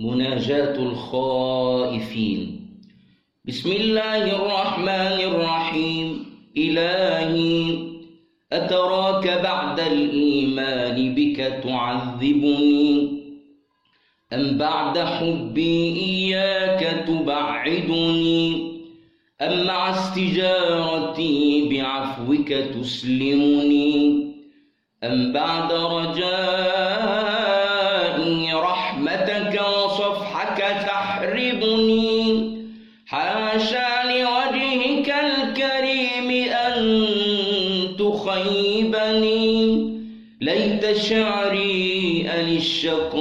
مناجاة الخائفين. بسم الله الرحمن الرحيم. إلهي أتراك بعد الإيمان بك تعذبني؟ أم بعد حبي إياك تبعدني؟ أم مع استجارتي بعفوك تسلمني؟ أم بعد رجائي رحمتك وصفحك تحربني حاشا لوجهك الكريم أن تخيبني. ليت شعري أن الشقاء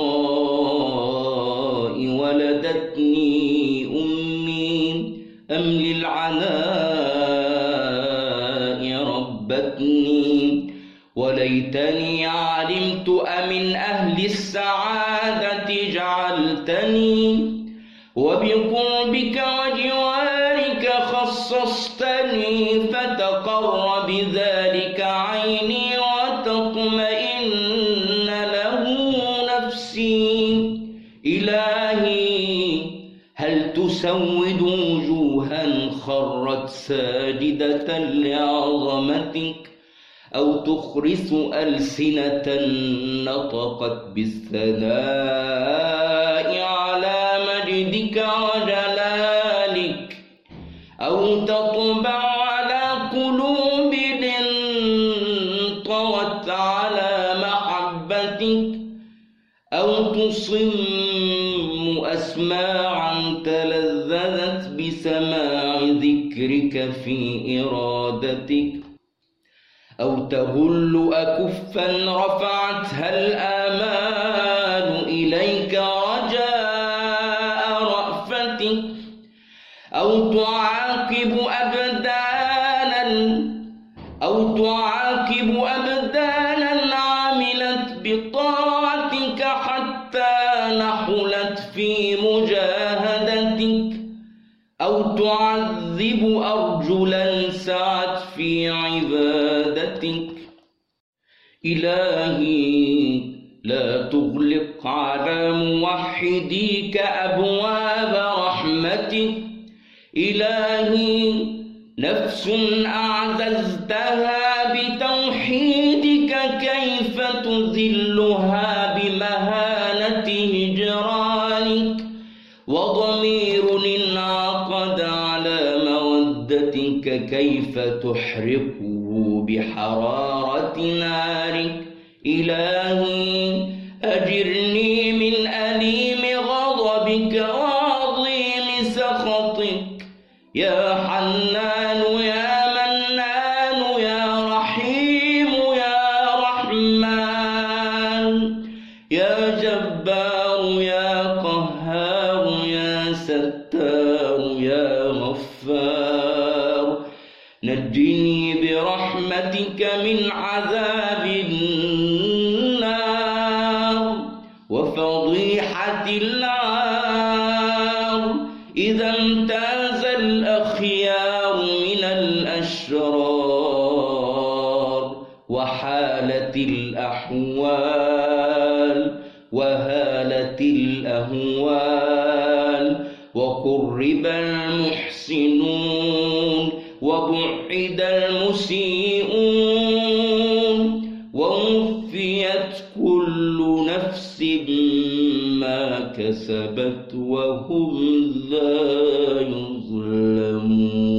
ولدتني أمي. أم للعناء ربتني. وليتني علمت أمن أهل السعادة جعلتني وبقربك وجوارك خصصتني فتقر بذلك عيني وتطمئن له نفسي. إلهي هل تسود وجوها خرت ساجدة لعظمتك؟ أو تخرس ألسنة نطقت بالثناء على مجدك وجلالك أو تطبع على قلوب طوت على محبتك أو تصم أسماعا تلذذت بسماع ذكرك في إرادتك أو تهل أكفا رفعتها الآمال إليك رجاء رأفتك أو تعاقب أبدانا أو تعاقب أبدانا عملت بطاعتك حتى نحلت في مجاهدتك أو تعذب أرجلا سعت في عبادتك. إلهي لا تغلق على موحديك أبواب رحمتك. إلهي نفس أعززتها بتوحيدك كيف تذلها بمهانة هجرانك وضمير انعقد على مودتك كيف تحرقه؟ بحرارة نارك. إلهي أجرني من أليم غضبك وعظيم سخطك يا حنان يا منان يا رحيم يا رحمن. يا جبار يا نجني برحمتك من عذاب النار وفضيحة العار إذا امتاز الأخيار من الأشرار وحالت الأحوال وهالت الأهوال وقرب المحسنون وبعد المسيئون ووفيت كل نفس ما كسبت وهم لا يظلمون